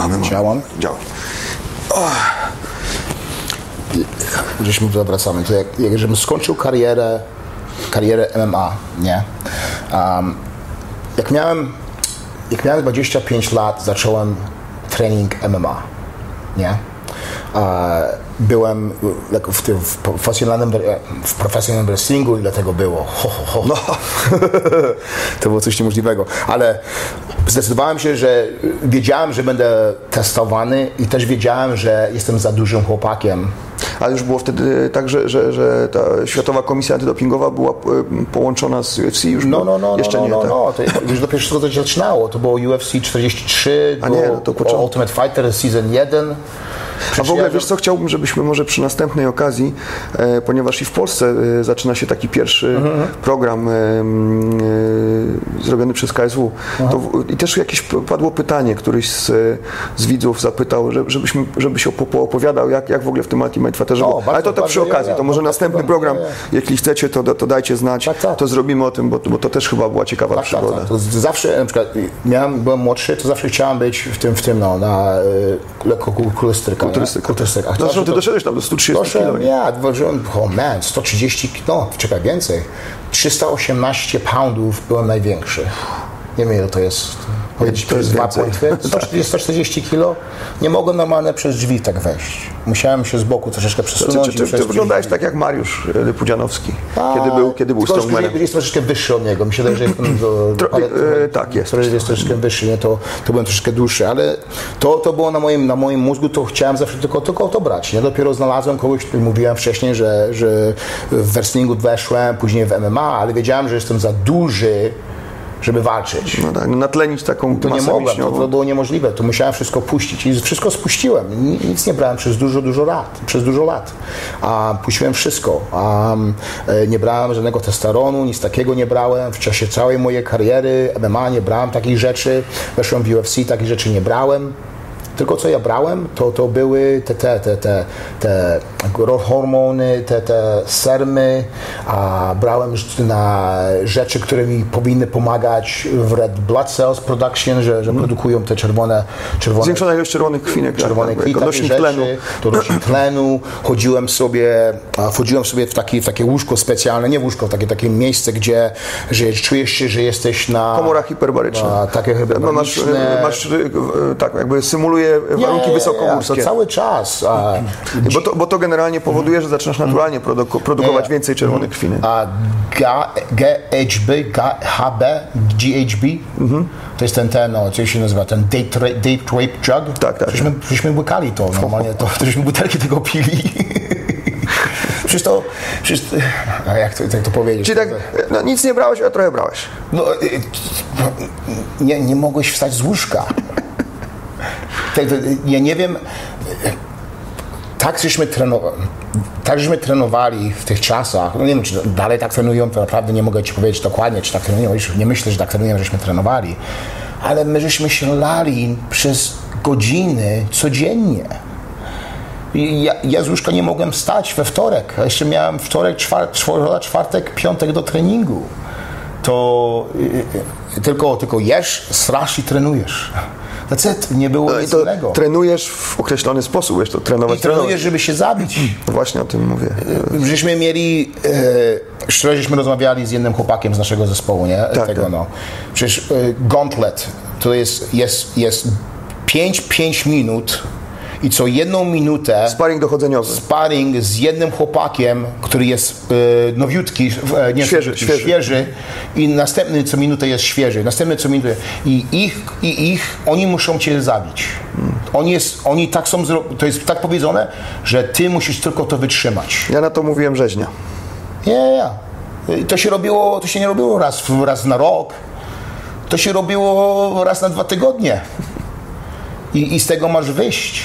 Mamy, mamy. Działam? Działam. Żeśmy tutaj wracamy. To jak, jak żebym skończył karierę, karierę MMA, nie? Um, jak miałem jak miałem 25 lat, zacząłem trening MMA, nie? E, byłem w, tym- w, profesjonalnym, w profesjonalnym wrestlingu i dlatego było ho, ho, ho. No. to było coś niemożliwego, ale zdecydowałem się, że wiedziałem, że będę testowany i też wiedziałem, że jestem za dużym chłopakiem, Ale już było wtedy tak, że, że, że ta Światowa Komisja Antydopingowa była e, połączona z UFC? Już No, było? no, no, Jeszcze no, nie, no, tak? no, to już dopiero to się zaczynało. To było UFC 43, A było nie, no to. Ultimate Fighter Season 1. A w ogóle wiesz co, chciałbym, żebyśmy może przy następnej okazji, e, ponieważ i w Polsce e, zaczyna się taki pierwszy Mhm, program e, e, zrobiony przez KSW. To, I też jakieś padło pytanie, któryś z, z widzów zapytał, że, żebyśmy, żebyś opo- poopowiadał, jak, jak w ogóle w tym Ultimate Fighterze było. Ale to, to przy okazji, to może następny program, jeśli chcecie, to, to dajcie znać, Tak, tak. to zrobimy o tym, bo, bo to też chyba była ciekawa Tak, tak, przygoda. tak. Zawsze, na przykład, miałem, byłem młodszy, to zawsze chciałem być w tym, w tym no, na y, lekko kulturystyka. Nie? Kulturystyka. Kulturystyka. Zresztą Zawsze ty doszedłeś tam do 130 Doszedłem, kilo. nie? ja, ważyłem, oh man, 130, no, czekaj, więcej. 318 poundów byłem największy. Nie wiem, ile to jest. Powiedzieć, To jest dwa płetwy. 140, 140 kilo. Nie mogłem normalnie przez drzwi tak wejść. Musiałem się z boku troszeczkę Czy, przesunąć. czy, czy, przez ty wyglądałeś tak jak Mariusz e, Pudzianowski, A, kiedy był, kiedy był strongmanem. Jest troszeczkę wyższy od niego. Wydaje, że jestem do, Tro- ale- e, tak, jest. Jest troszeczkę wyższy, nie? To, to byłem troszeczkę dłuższy, ale to, to było na moim, na moim mózgu, to chciałem zawsze tylko, tylko to brać. Nie? Dopiero znalazłem kogoś, mówiłem wcześniej, że, że w wrestlingu weszłem, później w MMA, ale wiedziałem, że jestem za duży, żeby walczyć. No tak, no natlenić taką To nie mogłem, to, było niemożliwe. To musiałem wszystko puścić i wszystko spuściłem. Ni- Nic nie brałem przez dużo, dużo lat. Przez dużo lat. A puściłem wszystko. A, e, nie brałem żadnego testosteronu, nic takiego nie brałem. W czasie całej mojej kariery MMA nie brałem takich rzeczy. Weszłem w UFC, takich rzeczy nie brałem. Tylko co ja brałem, to, to były te, te, te, te, te hormony, te, te sermy, a brałem na rzeczy, które mi powinny pomagać w red blood cells production, że, że produkują te czerwone, czerwone Zwiększona ilość czerwonych krwinek, tak, czerwone tak, rzeczy, tlenu. to nośnik tlenu, chodziłem sobie, wchodziłem sobie w takie, w takie łóżko specjalne, nie łóżko, takie, takie miejsce, gdzie że czujesz się, że jesteś na... Komora hiperbaryczna. A, takie No masz, hiperbaryczne. masz, e, tak, jakby symuluje warunki Nie, wysokogórskie. Cały czas. A, Bo to, bo to generalnie powoduje, że zaczynasz naturalnie produku, produkować więcej czerwonych krwinek. a Ga- GHB, GHB, GHB, to jest ten, ten, no, co się nazywa, ten date, ra- date rape drug. Tak, tak. Żeśmy, żeśmy łykali to normalnie, to, to żeśmy butelki tego pili. Przecież to, przecież, a jak to, jak to powiedzieć? Czyli tak, no nic nie brałeś, a trochę brałeś. No, y, nie, nie mogłeś wstać z łóżka. Tak, ja nie wiem, tak żeśmy trenowali, tak żeśmy trenowali w tych czasach, no nie wiem, czy dalej tak trenują, to naprawdę nie mogę Ci powiedzieć dokładnie, czy tak trenują, już nie myślę, że tak trenują, żeśmy trenowali, ale my żeśmy się lali przez godziny codziennie. Ja, ja z łóżka nie mogłem stać we wtorek, a jeszcze miałem wtorek, czwar, czwar, czwartek, piątek do treningu. To y, y, tylko, tylko jesz, strasz i trenujesz. It. Nie było No nic to innego. trenujesz w określony sposób, wiesz, to trenować, I trenujesz, trenować. żeby się zabić. Właśnie o tym mówię. Żeśmy mieli, e, szczerze żeśmy rozmawiali z jednym chłopakiem z naszego zespołu, nie? Tak, Tego, tak. no. Przecież e, gauntlet to jest, jest, jest 5-5 minut i co jedną minutę Sparring dochodzeniowy. sparring z jednym chłopakiem, który jest e, nowiutki, e, nie Świeży, świeży. świeży i następny co minutę jest świeży, następny co minutę i ich, i ich oni muszą cię zabić. Oni, jest, oni tak są, to jest tak powiedziane, że ty musisz tylko to wytrzymać. Ja na to mówiłem rzeźnia. Nie, nie, nie. To się robiło, to się nie robiło raz, raz na rok. To się robiło raz na dwa tygodnie. I, i z tego masz wyjść.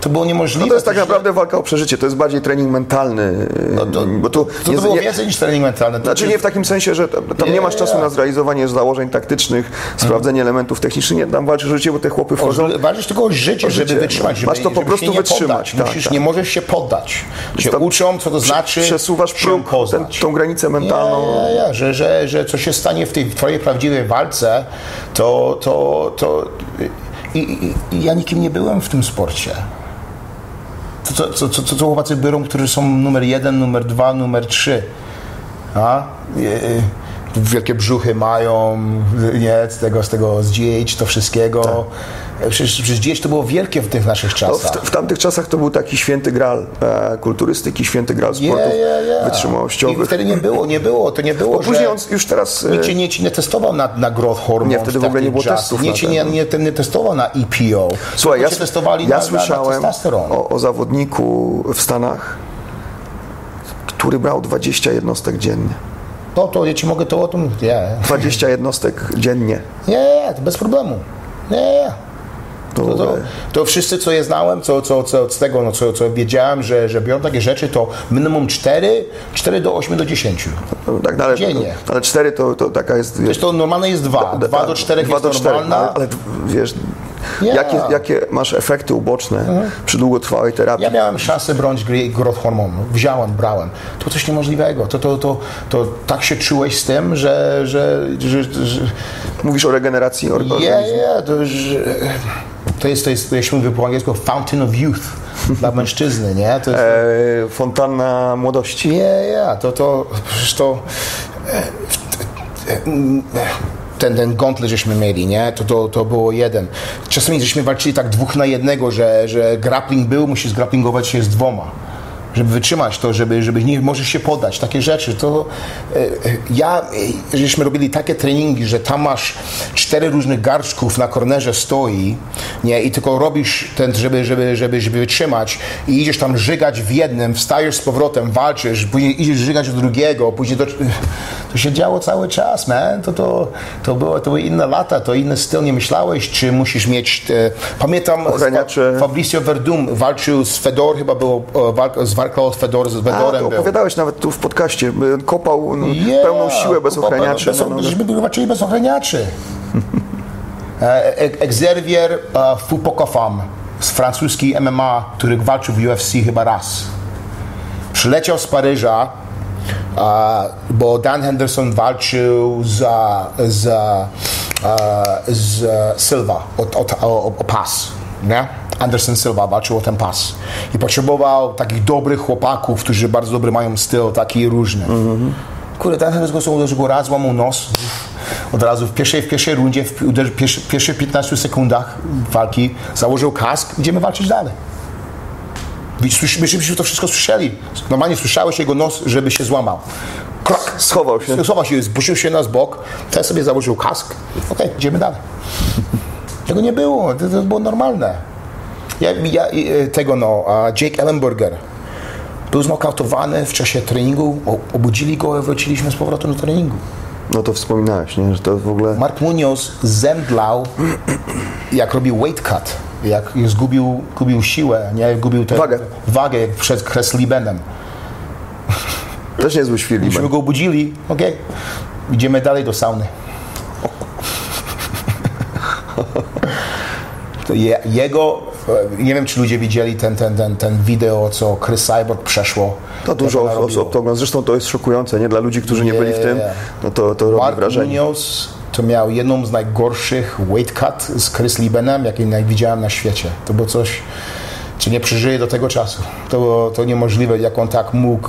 To było niemożliwe. No to jest tak naprawdę walka o przeżycie, to jest bardziej trening mentalny. No to, bo tu to, nie, to było nie, więcej niż trening mentalny. To Znaczy nie w takim sensie, że tam tam nie, masz czasu nie. na zrealizowanie założeń taktycznych, sprawdzenie elementów technicznych, nie, tam walczysz o życie, bo te chłopy O, wchodzą. ży- Walczysz tylko o życie, O żeby życie, wytrzymać. no. Żeby, Masz to po żeby prostu nie wytrzymać, tak, Musisz, tak. Nie możesz się poddać. Cię tam uczą, co to znaczy Przesuwasz próg, ten, tą granicę mentalną. Ja, że, że, że co się stanie w tej twojej prawdziwej walce, to, to, to I, i, i ja nikim nie byłem w tym sporcie. To, to, to, to chłopacy biorą, którzy są numer jeden, numer dwa, numer trzy. A? I, i, wielkie brzuchy mają, nie, z tego, z tego, z GH, to wszystkiego. Przecież, przecież GH to było wielkie w tych naszych No, w, czasach. w tamtych czasach to był taki święty gral e, kulturystyki, święty gral sportów Yeah, yeah, yeah. I wytrzymałościowych. wtedy nie było, nie było, to nie było, Bo później on już teraz... e, Nikt cię nie, ci nie testował na, na growth hormone. Nie, wtedy w ogóle nie było testów na cię nie, ten. nie, nie testował na EPO. Słuchaj, ja, testowali ja na, na, na słyszałem testosteron. o, o zawodniku w Stanach, który brał 20 jednostek dziennie. To, to ja ci mogę to o tym... Nie, 20 jednostek dziennie. nie, nie, to bez problemu. Nie. To, To, to, wszyscy, co je znałem, co, co, co z tego, no, co, co wiedziałem, że, że biorą takie rzeczy, to minimum 4, 4 do 8 do 10. no, tak dalej. dziennie. Ale 4 to, to taka jest... Wiesz, to normalne jest 2. 2 do 4 dwa jest do czterech, normalna. Ale, ale wiesz, Ja. jakie, jakie masz efekty uboczne przy długotrwałej terapii? Ja miałem szansę bronić growth hormonu. Wziąłem, brałem. To coś niemożliwego. To, to, to, to tak się czułeś z tym, że... że, że, że Mówisz o regeneracji or- yeah, organizmu. yeah, to, że, to jest, to jest, jak się mówi po angielsku, fountain of youth dla mężczyzny, nie? To jest, E, fontanna młodości. Yeah, yeah, to, to, przecież to, e, e, mm, ten, ten gauntlet żeśmy mieli, nie? To, to, to było jeden. Czasami żeśmy walczyli tak dwóch na jednego, że, że grappling był, musisz zgrapplingować się z dwoma. Żeby wytrzymać to, żeby, żeby nie możesz się podać, takie rzeczy. To e, e, ja, e, żeśmy robili takie treningi, że tam masz cztery różnych garczków na kornerze stoi, nie? I tylko robisz ten, żeby, żeby, żeby, żeby wytrzymać i idziesz tam żygać w jednym, wstajesz z powrotem, walczysz, później idziesz żygać do drugiego, później do, to się działo cały czas, man. To, to, to, było, to były inne lata, to inny styl. Nie myślałeś, czy musisz mieć... E, pamiętam, Ochraniacze. Fabricio Verdum walczył z Fedor, chyba było walka, zwalczał z Fedor, z A, Fedorem był. opowiadałeś nawet tu w podcaście. Kopał no, Yeah, pełną siłę bez ochraniaczy. Bez, no, no, no. Żeśmy walczyli bez ochraniaczy. E, e- e, Fupokofam z francuski MMA, który walczył w UFC chyba raz. Przyleciał z Paryża, a, bo Dan Henderson walczył za, za, a, z Silva o, o, o, o pas. Nie? Anderson Silva walczył o ten pas. I potrzebował takich dobrych chłopaków, którzy bardzo dobry mają styl, taki różny. Kurde, Dan Henderson uderzył go raz, złamał nos. Od razu w pierwszej, w pierwszej rundzie, w uderzy- pierwszy, pierwszych 15 sekundach walki założył kask, idziemy walczyć dalej. Myśmy to wszystko słyszeli. Normalnie słyszałeś jego nos, żeby się złamał. Krok! Schował się. Schował się, zbusił się na bok, ten sobie założył kask. Okej, idziemy dalej. Tego nie było, to, to było normalne. Ja, ja, e, tego no, a Jake Ellenberger był znokautowany w czasie treningu, obudzili go i wróciliśmy z powrotem do treningu. no to wspominałeś, nie? że to w ogóle... Mark Munoz zemdlał, jak robił weight cut, jak zgubił, gubił siłę, nie? gubił tę Wagę. wagę przed Kreslibenem. Też niezły świr Myśmy go obudzili, okej, idziemy dalej do sauny. Je, jego, e, nie wiem czy ludzie widzieli ten, ten, ten, ten wideo, co Chris Cyborg przeszło. To dużo osób to. Zresztą to jest szokujące, nie? Dla ludzi, którzy nie byli w tym, no to, to robi Mark wrażenie. Munoz to miał jedną z najgorszych weight cut z Chris Liebenem, jakie naj- widziałem na świecie. To było coś, co nie przeżyje do tego czasu. To to niemożliwe, jak on tak mógł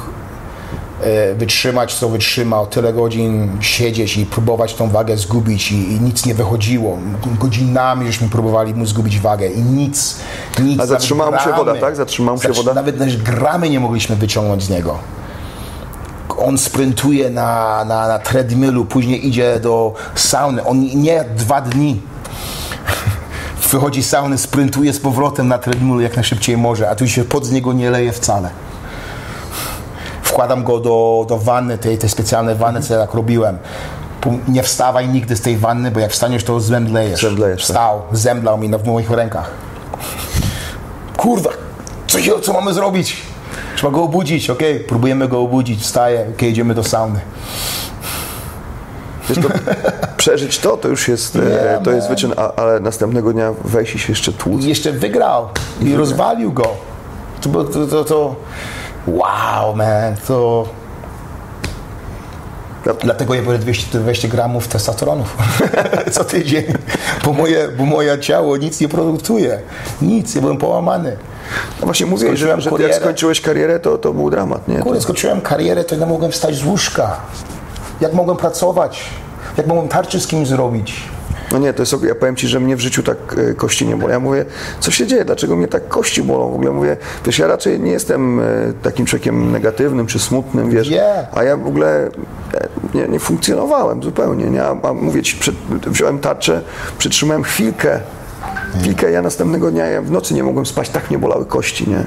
wytrzymać, co wytrzymał, tyle godzin siedzieć i próbować tą wagę zgubić i, i nic nie wychodziło. Godzinami żeśmy próbowali mu zgubić wagę i nic, nic. A zatrzymała nawet mu się woda, tak? Zatrzymała mu się woda? Nawet też gramy nie mogliśmy wyciągnąć z niego on sprintuje na, na, na treadmillu, później idzie do sauny. On nie dwa dni. Wychodzi z sauny, sprintuje z powrotem na treadmillu jak najszybciej może, a tu się pod z niego nie leje wcale. Wkładam go do, do wanny, tej, tej specjalnej wanny, co ja tak robiłem. Nie wstawaj nigdy z tej wanny, bo jak wstaniesz, to zemdlejesz. Zemdlejesz, tak. Wstał, zemdlał mi w moich rękach. Kurwa, co, się, co mamy zrobić? Trzeba go obudzić, okej, próbujemy go obudzić, wstaje, okej, idziemy do sauny. Wiesz, to, przeżyć to, to już jest, e, to jest wyczyn, ale następnego dnia wejść i się jeszcze tłuc. I jeszcze wygrał i rozwalił go. To, to, to, to wow, man, to Dlatego ja biorę 200, 200 gramów testosteronów co tydzień, bo moje, bo moje ciało nic nie produkuje. Nic, ja byłem połamany. No właśnie mówiłeś, że, że jak skończyłeś karierę, to, to był dramat, nie? Kurde, skończyłem karierę, to nie mogłem wstać z łóżka. Jak mogłem pracować? Jak mogłem tarczy z kimś zrobić? No nie, to jest, ja powiem Ci, że mnie w życiu tak e, kości nie bolą. Ja mówię, co się dzieje, dlaczego mnie tak kości bolą? W ogóle mówię, wiesz, ja raczej nie jestem e, takim człowiekiem negatywnym czy smutnym, wiesz, Nie. a ja w ogóle e, nie, nie funkcjonowałem zupełnie, nie? A, a mówię Ci, przed, wziąłem tarczę, przytrzymałem chwilkę, Chwilkę, ja następnego dnia ja w nocy nie mogłem spać, tak mnie bolały kości, nie?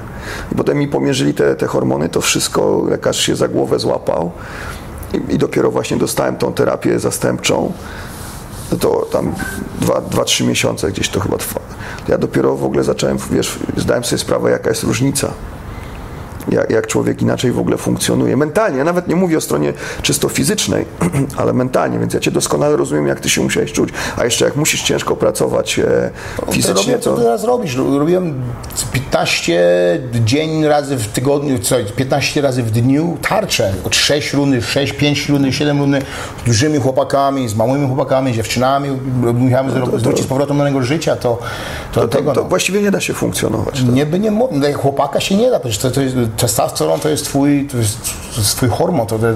I potem mi pomierzyli te, te hormony, to wszystko, lekarz się za głowę złapał i, i dopiero właśnie dostałem tą terapię zastępczą. No to tam 2-3 miesiące gdzieś to chyba trwa. Ja dopiero w ogóle zacząłem, wiesz, zdałem sobie sprawę, jaka jest różnica. Jak, jak człowiek inaczej w ogóle funkcjonuje. Mentalnie, ja nawet nie mówię o stronie czysto fizycznej, ale mentalnie, więc ja Cię doskonale rozumiem, jak Ty się musiałeś czuć. A jeszcze jak musisz ciężko pracować e, fizycznie, robię, co to... teraz robisz? Robiłem 15 dzień razy w tygodniu, co, 15 razy w dniu tarcze. Od 6 runy, 6, 5 runy, 7 runy z dużymi chłopakami, z małymi chłopakami, z dziewczynami. Musiałem zro- zwrócić z powrotem do mojego życia, to, to, To, tego. to no. właściwie nie da się funkcjonować. Nie by nie no, chłopaka się nie da, przecież to, to jest, testosteron to jest twój, to jest, to jest twój hormon. To, to,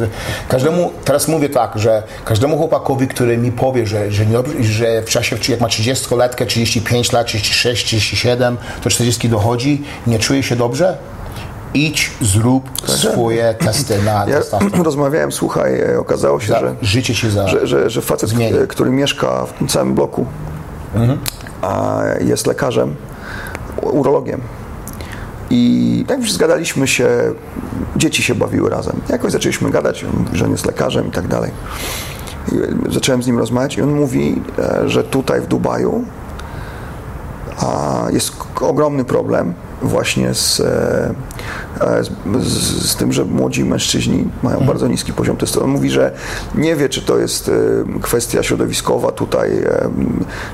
każdemu, teraz mówię tak, że każdemu chłopakowi, który mi powie, że, że, nie, że w czasie, jak ma 30-letkę, 35 lat, 36, 37, to 40 dochodzi, nie czuje się dobrze, idź, zrób swoje testy na Ja rozmawiałem, słuchaj, e, okazało się, Za- że, Życie ci za... że, że, że facet, Zmieni. e, który mieszka w tym samym bloku, a jest lekarzem, urologiem. I tak już zgadaliśmy się, dzieci się bawiły razem. Jakoś zaczęliśmy gadać, że on jest lekarzem i tak dalej. I zacząłem z nim rozmawiać i on mówi, e, że tutaj w Dubaju jest ogromny problem właśnie z, e, e, z, z, tym, że młodzi mężczyźni mają bardzo niski poziom testosteronu. Mówi, że nie wie, czy to jest e, kwestia środowiskowa tutaj,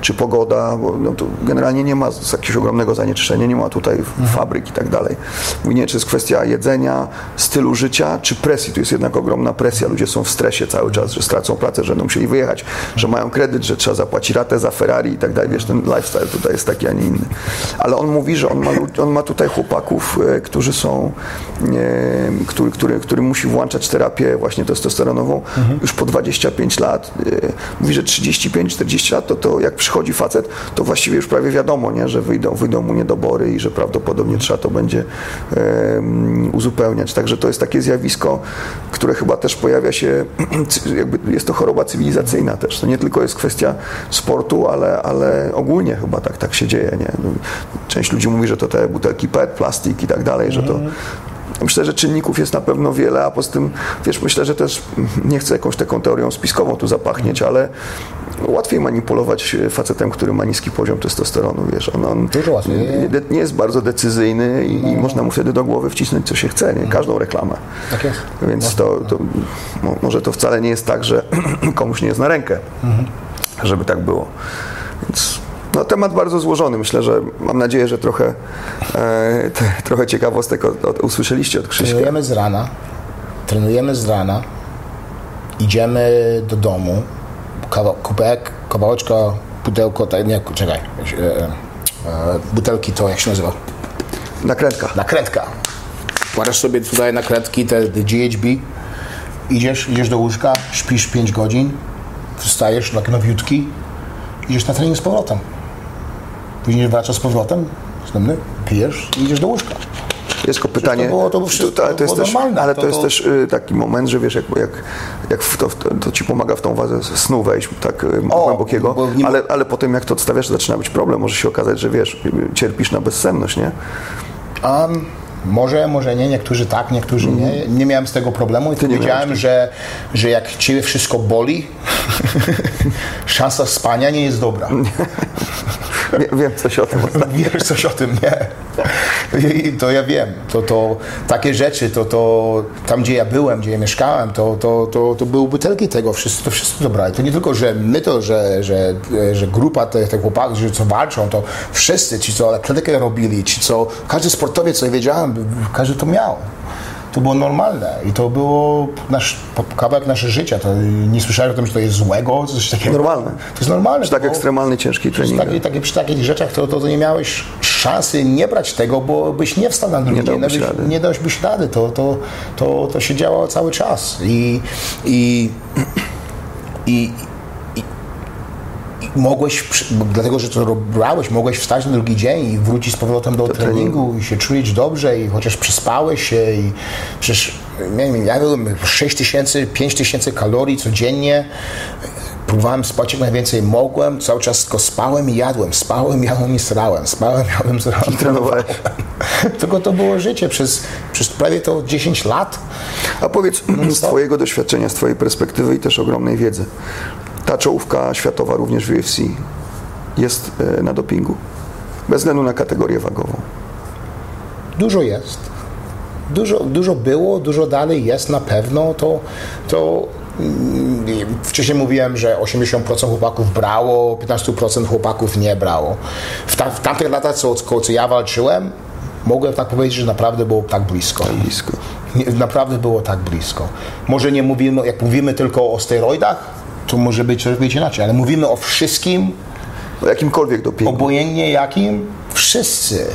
czy pogoda, bo no, generalnie nie ma jakiegoś ogromnego zanieczyszczenia, nie ma tutaj f- fabryk i tak dalej. Mówi, nie, czy jest kwestia jedzenia, stylu życia, czy presji. Tu jest jednak ogromna presja, ludzie są w stresie cały czas, że stracą pracę, że będą musieli wyjechać, że mają kredyt, że trzeba zapłacić ratę za Ferrari i tak dalej. Wiesz, ten lifestyle tutaj jest taki, a nie inny. Ale on mówi, że on ma, on ma tutaj chłopaków, e, którzy są, e, który, który, który musi włączać terapię właśnie testosteronową już po 25 lat. E, Mówi, że 35-40 lat to, to jak przychodzi facet, to właściwie już prawie wiadomo, nie, że wyjdą, wyjdą mu niedobory i że prawdopodobnie trzeba to będzie uzupełniać. Także to jest takie zjawisko, które chyba też pojawia się, jakby jest to choroba cywilizacyjna też. To nie tylko jest kwestia sportu, ale, ale ogólnie chyba tak, tak się dzieje. Nie? Część ludzi mówi, że to te butelki PET, plastik i tak dalej, że to Myślę, że czynników jest na pewno wiele, a poza tym, wiesz, myślę, że też nie chcę jakąś taką teorią spiskową tu zapachnieć, ale łatwiej manipulować facetem, który ma niski poziom testosteronu, wiesz, on, on nie, nie jest bardzo decyzyjny i, i można mu wtedy do głowy wcisnąć, co się chce, nie? każdą reklamę. Tak jest. Więc to, to mo- może to wcale nie jest tak, że komuś nie jest na rękę, żeby tak było. Więc no, temat bardzo złożony. Myślę, że mam nadzieję, że trochę, e, te, trochę ciekawostek od, od, usłyszeliście od Krzyśka. Trenujemy z rana, trenujemy z rana, idziemy do domu, kawa, kubek, kawałeczka, pudełko, tak, nie, czekaj, e, e, butelki to jak się nazywa? Nakrętka. Nakrętka. Kładasz sobie tutaj nakrętki, te, te GHB, idziesz, idziesz do łóżka, śpisz 5 godzin, wstajesz tak nowiutki, idziesz na trening z powrotem. Później wracasz z powrotem, następny, pijesz i idziesz do łóżka. Jest tylko pytanie, to było- to wszystko ale to jest było też, normalne. ale to, To- jest to- też y, taki moment, że wiesz, jak, jak, jak w to, w to, to ci pomaga w tą wazę snu wejść tak y, O, głębokiego, nie- ale, ale potem jak to odstawiasz, to zaczyna być problem. Może się okazać, że wiesz, y, cierpisz na bezsenność, nie? Um, może, może nie, niektórzy tak, niektórzy nie. Nie miałem z tego problemu i Ty powiedziałem, że, że jak ciebie wszystko boli, szansa spania nie jest dobra. Wie, wiem coś o tym. Wiesz coś o tym, nie? To ja wiem. To, to takie rzeczy, to, to tam gdzie ja byłem, gdzie ja mieszkałem, to, to, to, to były butelki tego, wszyscy, to wszyscy to brali. To nie tylko, że my to, że, że, że grupa tych te chłopaków, co walczą, to wszyscy, ci co atletykę robili, ci co, każdy sportowiec, co ja wiedziałem, każdy to miał. To było normalne i to było nasz, kawałek naszego życia. To nie słyszałem o tym, że to jest złego, coś takiego. Normalne. To jest normalne. Przy tak ekstremalny, ciężki przy, trening. taki, taki, przy takich rzeczach to, to, to nie miałeś szansy nie brać tego, bo byś nie wstał na drugi Nie dzień. dałbyś Nawet rady. nie dałbyś rady. To, to, to, to się działo cały czas. I, i, i mogłeś, dlatego że to brałeś, mogłeś wstać na drugi dzień i wrócić z powrotem do, treningu, i się czujesz dobrze i chociaż przespałeś się i przecież nie wiem, ja byłem 6 tysięcy, 5 tysięcy kalorii codziennie próbowałem spać jak najwięcej mogłem, cały czas tylko spałem i jadłem, spałem, jadłem i srałem, spałem, jadłem, srałem. trenowałeś. Tylko to było życie przez, przez prawie to 10 lat. A powiedz z Twojego doświadczenia, z Twojej perspektywy i też ogromnej wiedzy. Ta czołówka światowa również w UFC jest e, na dopingu. Bez względu na kategorię wagową. Dużo jest. Dużo, dużo było, dużo dalej jest na pewno. To, to mm, wcześniej mówiłem, że 80% chłopaków brało, 15% chłopaków nie brało. W, ta, w tamtych latach, co, co, co ja walczyłem, mogłem tak powiedzieć, że naprawdę było tak blisko. Blisko. Nie, naprawdę było tak blisko. Może nie mówimy, jak mówimy tylko o steroidach, to może być być inaczej, ale mówimy o wszystkim, O jakimkolwiek dopingu. obojętnie jakim, wszyscy.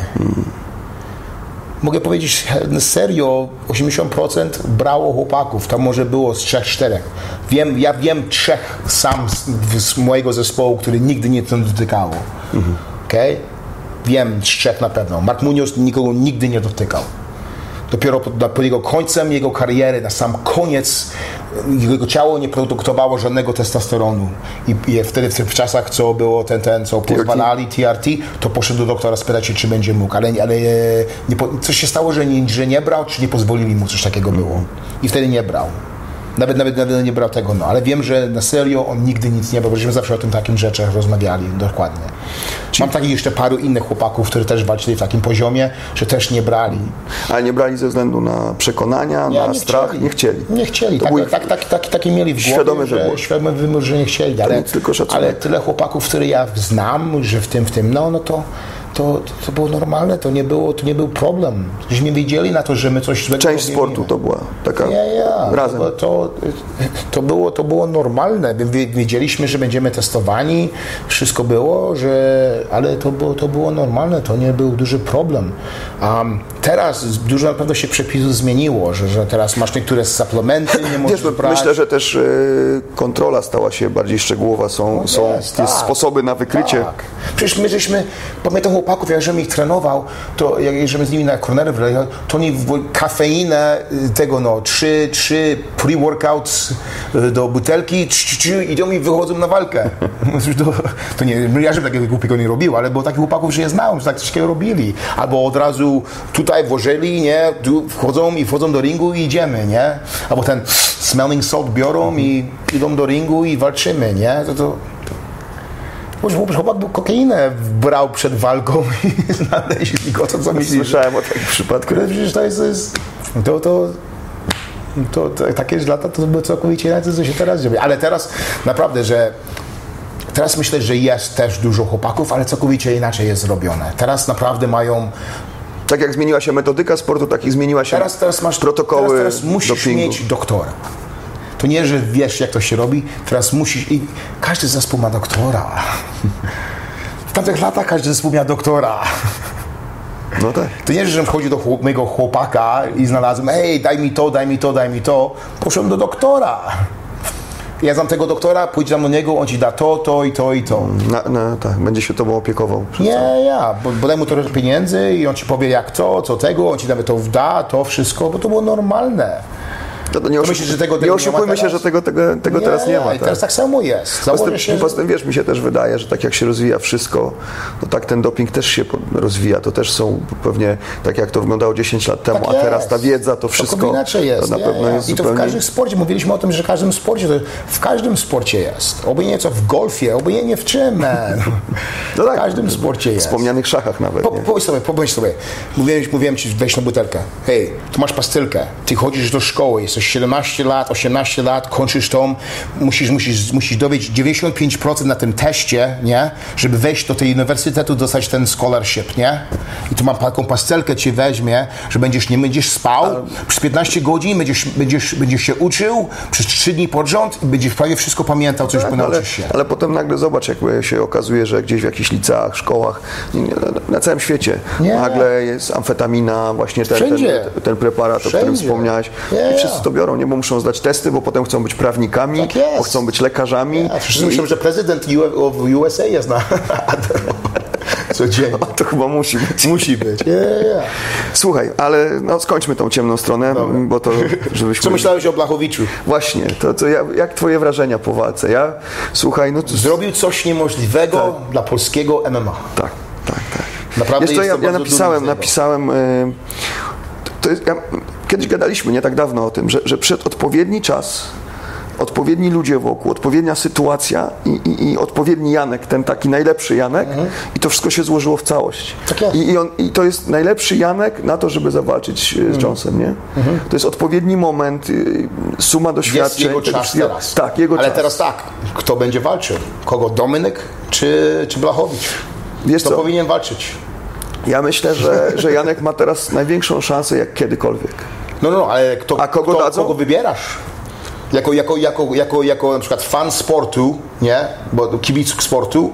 Mogę powiedzieć serio, 80% brało chłopaków, tam może było z 3-4. Wiem, ja wiem trzech sam z, z mojego zespołu, który nigdy nie tym dotykało. Okay? Wiem trzech na pewno. Mark Munoz nikogo nigdy nie dotykał. Dopiero pod, pod jego końcem jego kariery, na sam koniec, jego ciało nie produktowało żadnego testosteronu. I, i wtedy w tych czasach, co było ten, ten co pozwalali TRT, to poszedł do doktora spytać się, czy będzie mógł. Ale, ale nie, coś się stało, że nie, że nie brał, czy nie pozwolili mu, coś takiego było. I wtedy nie brał. Nawet, nawet, nawet nie brał tego, no. Ale wiem, że na serio on nigdy nic nie brał, bo żeśmy zawsze o tym takim rzeczach rozmawiali, dokładnie. Mam takich jeszcze paru innych chłopaków, którzy też walczyli w takim poziomie, że też nie brali. Ale nie brali ze względu na przekonania, na strach. Nie chcieli. Nie chcieli. Tak, był ich tak, tak, tak, takie mieli w głowie, świadomy że, wybór. świadomy wybór, że nie chcieli. Ale, ale tyle chłopaków, które ja znam, że w tym, w tym, no, no to, to, to było normalne, to nie, było, to nie był problem. Żeśmy wiedzieli na to, że my coś złego Część robimy. sportu to była taka Ja, ja. razem. To, to, to, było, to było normalne. Wiedzieliśmy, że będziemy testowani, wszystko było, że, ale to było, to było normalne, to nie był duży problem. Um, teraz dużo na pewno się przepisów zmieniło, że, że teraz masz niektóre suplementy, nie możesz Wiesz, brać. myślę, że też e, kontrola stała się bardziej szczegółowa. Są, są No Jest, jest tak. sposoby na wykrycie. Tak. Przecież my żeśmy, pamiętam chłopaków, jak żebym ich trenował, to jak żebym z nimi na kornerę wleciał, to oni kafeinę y, tego no, trzy, trzy pre-workouts y, do butelki idą i wychodzą na walkę. to, to nie, no ja żebym takiego głupiego nie robił, ale było takich chłopaków, że je znałem, że tak coś robili. Albo od razu tutaj włożyli, nie, tu wchodzą i wchodzą do ringu i idziemy, nie? Albo ten smelling salt biorą i idą do ringu i walczymy, nie? To, to, może chłopak był kokeinę brał przed walką i znaleźli go, to co myślisz? Słyszałem o takich przypadkach. Ale przecież to jest, to jest to, to, to, to takie lata to były całkowicie inaczej, co się teraz dzieje. Ale teraz naprawdę, że teraz myślę, że jest też dużo chłopaków, ale całkowicie inaczej jest zrobione. Teraz naprawdę mają Tak jak zmieniła się metodyka sportu, tak i zmieniła się Teraz, teraz masz protokoły teraz, teraz musisz dopingu. mieć doktora. To nie, że wiesz, jak to się robi, teraz musisz. I każdy zespół ma doktora. W tamtych latach każdy zespół miał doktora. No tak. To nie, że wchodzi do chłop- mojego chłopaka i znalazłem, hej, daj mi to, daj mi to, daj mi to. Poszedłem do doktora. Ja znam tego doktora, pójdź tam do niego, on ci da to, to i to i to. Na, na, tak, będzie się tobą opiekował. Nie, ja, bo, bo daj mu trochę pieniędzy i on ci powie jak to, co tego, on ci nawet to da, to wszystko, bo to było normalne. No to nie, oszu- myślisz, że tego- tego nie nie oszukujmy się, że tego, tego, tego teraz nie ma. Tak. teraz tak samo jest. Poza się, tym, poza tym, wiesz, mi się też wydaje, że tak jak się rozwija wszystko, to tak ten doping też się rozwija. To też są pewnie, tak jak to wyglądało 10 lat temu, Tak a teraz ta wiedza, to wszystko inaczej jest. to na nie, pewno nie. jest I to w zupełnie... każdym sporcie. Mówiliśmy o tym, że w każdym sporcie, to w każdym sporcie jest. Obojętnie co w golfie, obojętnie w czym. No tak, w każdym sporcie W jest. wspomnianych szachach nawet, Po, nie? pomyśl sobie, pomyśl sobie. Mówiłem, mówiłem ci, weź na butelkę. Hej, tu masz pastylkę. Ty chodzisz do szkoły, jesteś 17 lat, 18 lat, kończysz tą, musisz, musisz, musisz dowiedzieć 95% na tym teście, nie? Żeby wejść do tej uniwersytetu, dostać ten scholarship, nie? I tu mam taką pastelkę ci weźmie, że będziesz, nie będziesz spał przez 15 godzin, będziesz, będziesz, będziesz się uczył przez 3 dni pod rząd i będziesz prawie wszystko pamiętał, co już Tak, ale, się. ale potem nagle zobacz, jak się okazuje, że gdzieś w jakichś liceach, szkołach, na- całym świecie Nie. nagle jest amfetamina, właśnie ten, ten, Wszędzie. ten preparat, o którym Wszędzie. wspomniałeś. Nie, I wszyscy. To biorą, nie? Bo muszą zdać testy, bo potem chcą być prawnikami, Tak bo chcą być lekarzami. A wszyscy I- myślą, że prezydent w USA jest na codziennie. To chyba musi być. Musi być. Yeah, yeah. Słuchaj, ale no, skończmy tą ciemną stronę, bo to żebyśmy... Co myślałeś o Blachowiczu? Właśnie, to, to ja, jak twoje wrażenia po walce? Ja, słuchaj, no to... Zrobił coś niemożliwego dla polskiego MMA. Tak, tak, tak. Naprawdę jest ja, to ja napisałem, napisałem, y, to jest, ja, kiedyś gadaliśmy nie tak dawno o tym, że, że przed odpowiedni czas, odpowiedni ludzie wokół, odpowiednia sytuacja i, i, i odpowiedni Janek, ten taki najlepszy Janek i to wszystko się złożyło w całość. Mhm. Tak. I, i, on, I to jest najlepszy Janek na to, żeby zawalczyć Mhm. z Jonesem, nie? To jest odpowiedni moment, y, suma doświadczeń. Jest jego czas teraz. Tak, jego Ale czas. teraz tak, kto będzie walczył? Kogo? Dominik czy, czy Blachowicz? Wiesz Kto co? powinien walczyć? Ja myślę, że, że Janek ma teraz największą szansę jak kiedykolwiek. No, no, no, ale kto, A kogo kto, dadzą? kogo wybierasz? Jako, jako, jako, jako, jako na przykład fan sportu, nie? Bo kibic sportu,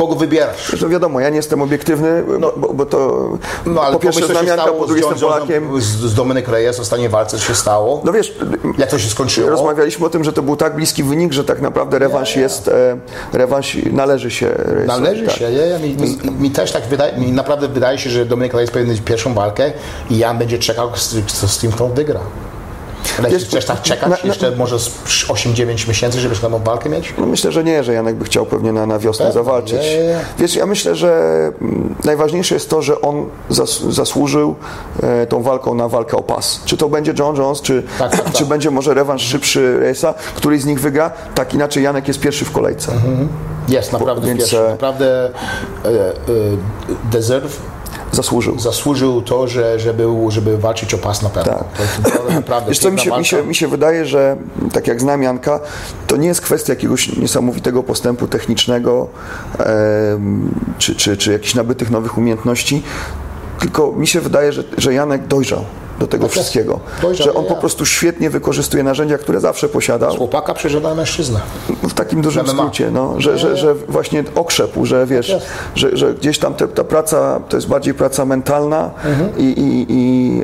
kogo wybierasz? Zresztą wiadomo, ja nie jestem obiektywny, bo, bo to No ale po pierwsze znam Janka, po drugie z, jestem Polakiem. z, z Dominik Reyes ostatniej walce, co się stało? No wiesz, Jak to się skończyło? rozmawialiśmy o tym, że to był tak bliski wynik, że tak naprawdę rewanż jest, e, rewanż należy się. Należy tak. się, ja, ja, mi, mi, mi też tak wydaje, mi naprawdę wydaje się, że Dominik Reyes powinien mieć pierwszą walkę i Jan będzie czekał, co z tym kto wygra. Ale Wiesz, chcesz tak czekać na- na- jeszcze może z 8-9 miesięcy, żeby tam walkę mieć? No myślę, że nie, że Janek by chciał pewnie na, na wiosnę Pewnie, zawalczyć. nie, nie. Wiesz, ja myślę, że mm, najważniejsze jest to, że on zas, zasłużył e, tą walką na walkę o pas. Czy to będzie John Jones, czy, Tak, tak, tak. czy będzie może rewanż szybszy Reyesa, któryś z nich wygra. Tak inaczej Janek jest pierwszy w kolejce. Jest, naprawdę Więc, pierwszy. e, Naprawdę e, e, deserve Zasłużył. zasłużył to, że, że był, żeby walczyć o pas na pewno. Tak. To naprawdę, Wiesz co, mi się, mi, się, mi się wydaje, że tak jak znam Janka, to nie jest kwestia jakiegoś niesamowitego postępu technicznego em, czy, czy, czy jakichś nabytych nowych umiejętności, tylko mi się wydaje, że, że Janek dojrzał do tego jest. wszystkiego. Dojrzał, że on po prostu świetnie wykorzystuje narzędzia, które zawsze posiadał. Chłopaka przeżada mężczyznę. W takim dużym MMA. skrócie, no, że, że, że właśnie okrzepł, że wiesz, jest. że, że gdzieś tam te, ta praca to jest bardziej praca mentalna i, i, i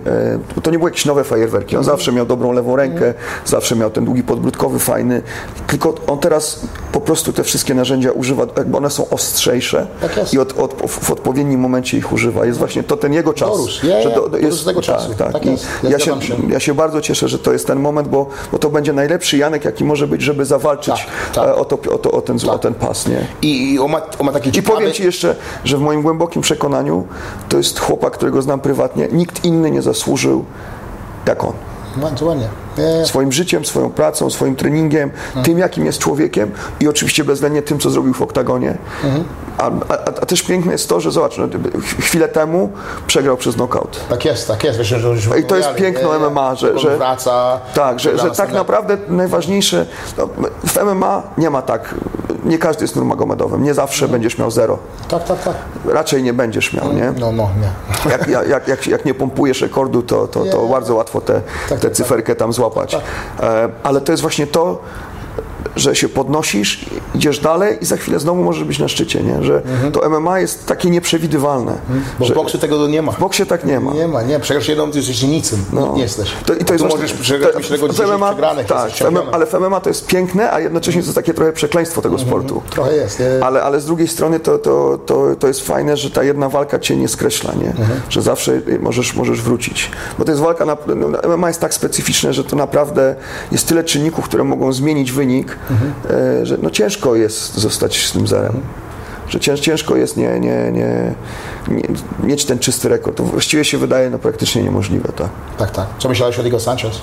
e, to nie były jakieś nowe fajerwerki. On zawsze miał dobrą lewą rękę, zawsze miał ten długi podbródkowy fajny, tylko on teraz po prostu te wszystkie narzędzia używa, jakby one są ostrzejsze Tak jest. i od, od, w odpowiednim momencie ich używa. Jest właśnie to ten jego czas. Dorósł. Ja, ja, dorósł tego czasu. Tak, tak. Tak I. Ja ja, się, się. ja się bardzo cieszę, że to jest ten moment, bo, bo to będzie najlepszy Janek, jaki może być, żeby zawalczyć Tak, tak. e, O, to, o, to, o, ten, o ten pas, nie? I, i on, ma, on ma takie I powiem Ci jeszcze, że w moim głębokim przekonaniu to jest chłopak, którego znam prywatnie. Nikt inny nie zasłużył jak on. Bardzo ładnie. Nie, nie. Swoim życiem, swoją pracą, swoim treningiem, tym jakim jest człowiekiem i oczywiście bezwzględnie tym, co zrobił w oktagonie. A, a, a też piękne jest to, że zobacz, no, chwilę temu przegrał przez knockout. Tak jest, tak jest. Wiesz, że, że I to jest piękno MMA, że- że- wraca. Tak, że, że tak naprawdę najważniejsze, no, w MMA nie ma tak, nie każdy jest Nurmagomedowem, nie zawsze będziesz miał zero. Tak, tak, tak. Raczej nie będziesz miał, nie? No, no, nie. Jak, jak, jak, jak, nie pompujesz rekordu, to, to, to Nie. bardzo łatwo tę Tak, tę tak, cyferkę tam złapać. E, ale to jest właśnie to, że się podnosisz, idziesz dalej i za chwilę znowu możesz być na szczycie, nie? Że to MMA jest takie nieprzewidywalne. Mhm. Bo w boksie tego nie ma. w boksie tak nie ma. Nie ma, nie. Przegrasz jedną, ty jesteś nicym. No. Nie jesteś. To, I to jest możesz przegrać tego w 10 MMA przegranych. Tak, MMA, ale w MMA to jest piękne, a jednocześnie to jest takie trochę przekleństwo tego sportu. Trochę jest. Nie? Ale, ale z drugiej strony to, to, to, to jest fajne, że ta jedna walka cię nie skreśla, nie? że zawsze możesz, możesz wrócić. Bo to jest walka, na, no, MMA jest tak specyficzne, że to naprawdę jest tyle czynników, które mogą zmienić wynik, e, że no, ciężko jest zostać z tym zerem. Że cięż, ciężko jest nie, nie, nie, nie, mieć ten czysty rekord. To właściwie się wydaje no, praktycznie niemożliwe. Tak. Tak, tak. Co myślałeś o Diego Sanchez?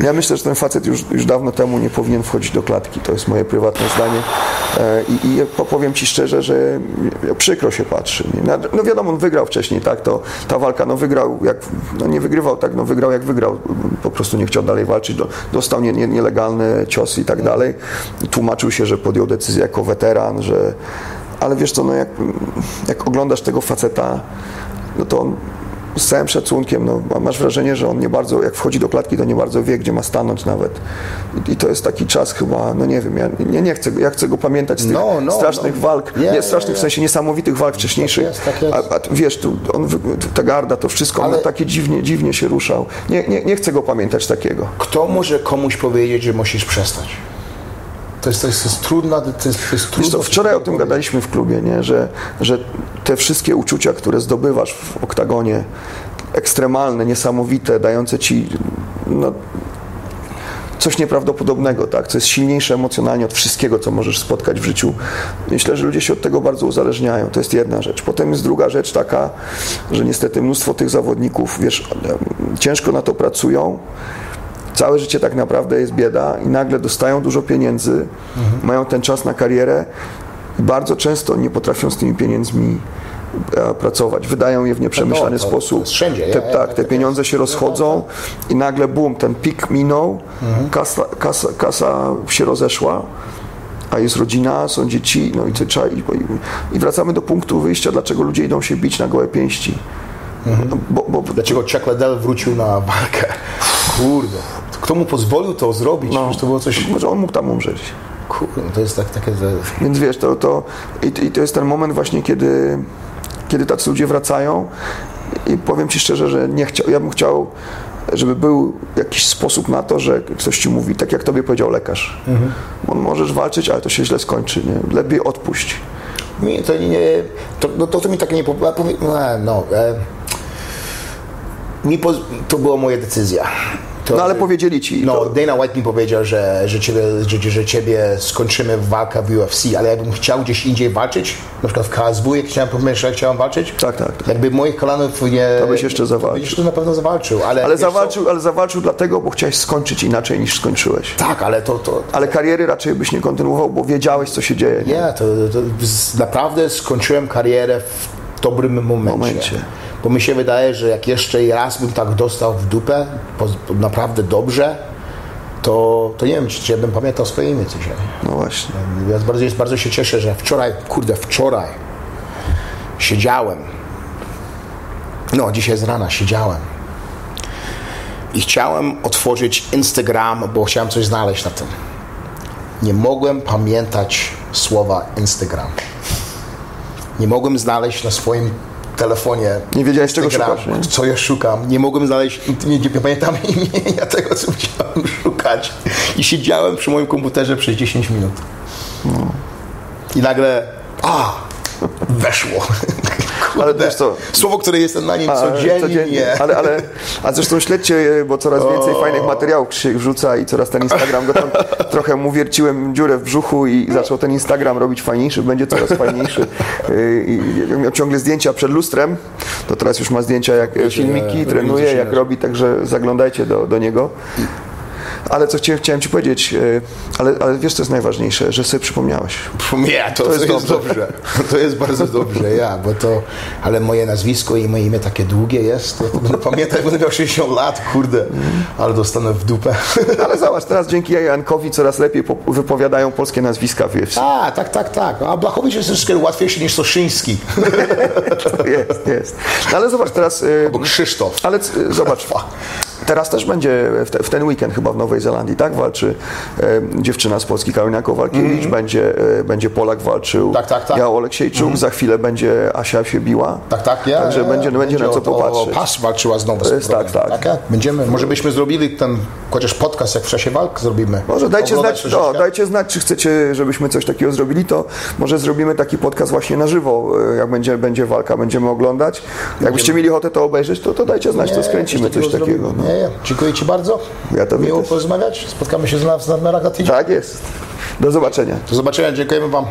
Ja myślę, że ten facet już, już dawno temu nie powinien wchodzić do klatki. To jest moje prywatne zdanie. E, I, i powiem Ci szczerze, że przykro się patrzy. No wiadomo, on wygrał wcześniej, tak? To, ta walka, no wygrał, jak, no nie wygrywał, tak? No wygrał jak wygrał. Po prostu nie chciał dalej walczyć. Dostał nie, nie, nielegalny cios i tak dalej. Tłumaczył się, że podjął decyzję jako weteran, że... Ale wiesz co, no jak, jak oglądasz tego faceta, no to on z całym szacunkiem, no, masz wrażenie, że on nie bardzo, jak wchodzi do klatki, to nie bardzo wie, gdzie ma stanąć nawet. I, i to jest taki czas chyba, no nie wiem, ja nie, nie chcę, ja chcę go pamiętać z tych No, no, strasznych no. walk, Nie, nie strasznych nie, w sensie niesamowitych walk wcześniejszych. jest, tak jest. A, a wiesz, tu, on, ta garda, to wszystko, Ale- on takie dziwnie, dziwnie się ruszał. Nie, nie, nie chcę go pamiętać takiego. Kto może komuś powiedzieć, że musisz przestać? To jest, to jest, to jest trudna, to jest, to jest Wiesz trudno. co, wczoraj o tym gadaliśmy w klubie, nie? Że, że te wszystkie uczucia, które zdobywasz w oktagonie, ekstremalne, niesamowite, dające ci no, coś nieprawdopodobnego, tak? co jest silniejsze emocjonalnie od wszystkiego, co możesz spotkać w życiu. Myślę, że ludzie się od tego bardzo uzależniają. To jest jedna rzecz. Potem jest druga rzecz taka, że niestety mnóstwo tych zawodników, wiesz, ciężko na to pracują, całe życie tak naprawdę jest bieda i nagle dostają dużo pieniędzy, mają ten czas na karierę i bardzo często nie potrafią z tymi pieniędzmi e, pracować. Wydają je w nieprzemyślany No, to- to sposób. jest wszędzie, Te, ja- tak, te tak pieniądze się rozchodzą i nagle bum, ten pik minął, Mhm. kasa, kasa, kasa się rozeszła. A jest rodzina, są dzieci, no i co trzeba. I, I wracamy do punktu wyjścia, dlaczego ludzie idą się bić na gołe pięści. Mhm. No, Bo, bo, Dlaczego Chuck Liddell wrócił na walkę? Kurde. Kto mu pozwolił to zrobić? no, Przecież to było coś... Może on mógł tam umrzeć. Kurde, to jest tak, takie... Więc wiesz, to, to, i, i to jest ten moment właśnie, kiedy, kiedy tacy ludzie wracają i powiem Ci szczerze, że nie chciał, ja bym chciał, żeby był jakiś sposób na to, że ktoś Ci mówi, tak jak Tobie powiedział lekarz, on możesz walczyć, ale to się źle skończy, nie? lepiej odpuść. Mi to nie... To, no, to, to mi tak nie... e, No, e, mi to była moja decyzja. To, No ale powiedzieli Ci, No, to, Dana White mi powiedział, że, że, ciebie, że, że ciebie skończymy walkę w UFC, ale jakbym chciał gdzieś indziej walczyć, na przykład w KSW, jak chciałem pomyśleć, że chciałem walczyć, tak, tak. tak. jakby moich kolanów nie... To byś jeszcze zawalczył. To byś jeszcze na pewno zawalczył, ale... Ale wiesz co? zawalczył, ale zawalczył dlatego, bo chciałeś skończyć inaczej niż skończyłeś. Tak, ale to... to Ale kariery raczej byś nie kontynuował, bo wiedziałeś, co się dzieje. Nie? Nie, to, to z- naprawdę skończyłem karierę w dobrym momencie. Momencie. Bo mi się wydaje, że jak jeszcze raz bym tak dostał w dupę, naprawdę dobrze, to, to nie wiem, czy, czy ja bym pamiętał swoje imię dzisiaj. No właśnie. Ja bardzo, bardzo się cieszę, że wczoraj, kurde, wczoraj siedziałem. No, dzisiaj z rana siedziałem. I chciałem otworzyć Instagram, bo chciałem coś znaleźć na tym. Nie mogłem pamiętać słowa Instagram. Nie mogłem znaleźć na swoim telefonie. Nie wiedziałeś, czego Instagram, szukasz, nie? Co ja szukam. Nie mogłem znaleźć, nie, nie pamiętam imienia tego, co chciałem szukać. I siedziałem przy moim komputerze przez 10 minut. I nagle, a, weszło. Ale wiesz co, Słowo, które jest na nim A, codziennie. Ale, ale, a zresztą śledźcie, bo coraz więcej fajnych materiałów Krzysiek wrzuca i coraz ten Instagram go tam trochę mu wierciłem dziurę w brzuchu i zaczął ten Instagram robić fajniejszy, będzie coraz fajniejszy. Yy, I jak miał ciągle zdjęcia przed lustrem, to teraz już ma zdjęcia jak filmiki, trenuje, jak robi, także zaglądajcie do, do niego. Ale co chciałem, chciałem Ci powiedzieć, yy, ale, ale wiesz co jest najważniejsze, że sobie przypomniałeś. Nie, to, to, jest, jest dobrze. To jest bardzo dobrze, ja, bo to, ale moje nazwisko i moje imię takie długie jest, to będę pamiętać, będę miał 60 lat, kurde, ale dostanę w dupę. Ale zobacz, teraz dzięki Jankowi coraz lepiej po- wypowiadają polskie nazwiska w UFC. A, tak, tak, tak. A Blachowicz jest troszkę łatwiejszy niż Soszyński. Jest, jest. No ale zobacz teraz. y, Bo Krzysztof. Ale c- zobacz, teraz też będzie w, te, w ten weekend chyba w Nowej Zelandii, tak? Walczy e, dziewczyna z Polski, Karolina Kowalkiewicz, będzie, e, będzie Polak walczył. Tak, tak, tak. Ja Oleksiejczuk, za chwilę będzie Asia się biła. Tak, tak, ja. Także ja, będzie, będzie na co popatrzeć. O pas walczyła znowu. z wrogiem. tak, tak. ja? Będziemy, może byśmy zrobili ten, chociaż podcast, jak w czasie walk zrobimy. Może dajcie Oglądać znać, no, dajcie znać, czy chcecie, żebyśmy coś takiego zrobili, to może zrobimy taki podcast właśnie na żywo, e, jak będzie, będzie walka, będziemy oglądać. Jakbyście mieli ochotę to obejrzeć, to, to dajcie znać, to skręcimy coś takiego. No. Nie, Dziękuję Ci bardzo. Ja tobie Miło też. porozmawiać. Spotkamy się z nas na, na tydzień. Tak jest. Do zobaczenia. Do zobaczenia. Dziękujemy Wam.